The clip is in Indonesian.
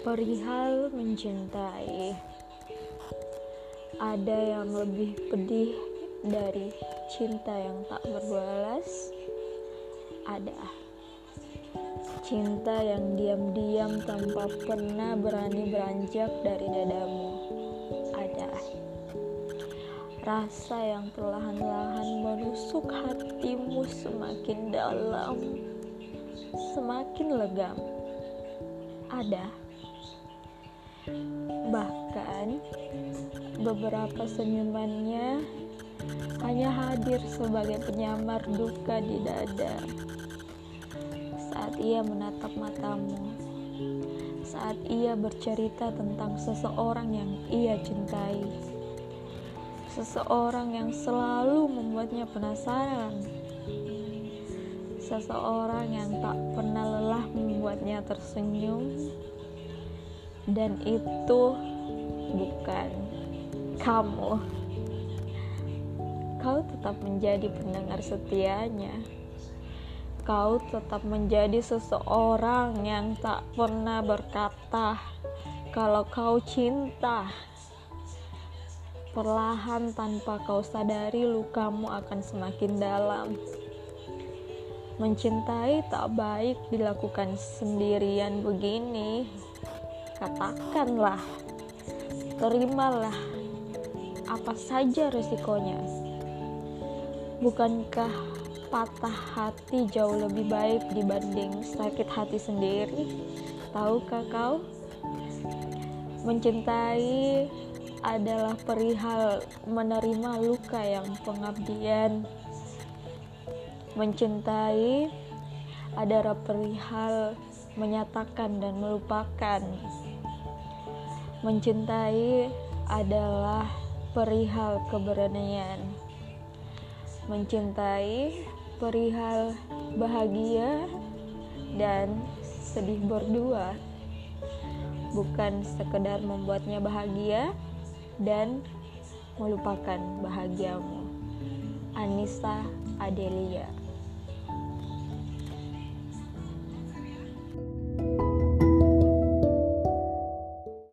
Perihal mencintai, ada yang lebih pedih dari cinta yang tak berbalas. Ada cinta yang diam-diam tanpa pernah berani beranjak dari dadamu. Ada rasa yang perlahan-lahan menusuk hatimu semakin dalam, semakin legam. Ada Bahkan beberapa senyumannya hanya hadir sebagai penyamar duka di dada. Saat ia menatap matamu, saat ia bercerita tentang seseorang yang ia cintai, seseorang yang selalu membuatnya penasaran, seseorang yang tak pernah lelah membuatnya tersenyum dan itu bukan kamu. Kau tetap menjadi pendengar setianya. Kau tetap menjadi seseorang yang tak pernah berkata kalau kau cinta. Perlahan tanpa kau sadari lukamu akan semakin dalam. Mencintai tak baik dilakukan sendirian begini katakanlah, terimalah apa saja resikonya. Bukankah patah hati jauh lebih baik dibanding sakit hati sendiri? Tahukah kau? Mencintai adalah perihal menerima luka yang pengabdian. Mencintai adalah perihal menyatakan dan melupakan. Mencintai adalah perihal keberanian. Mencintai perihal bahagia dan sedih berdua. Bukan sekedar membuatnya bahagia dan melupakan bahagiamu. Anissa Adelia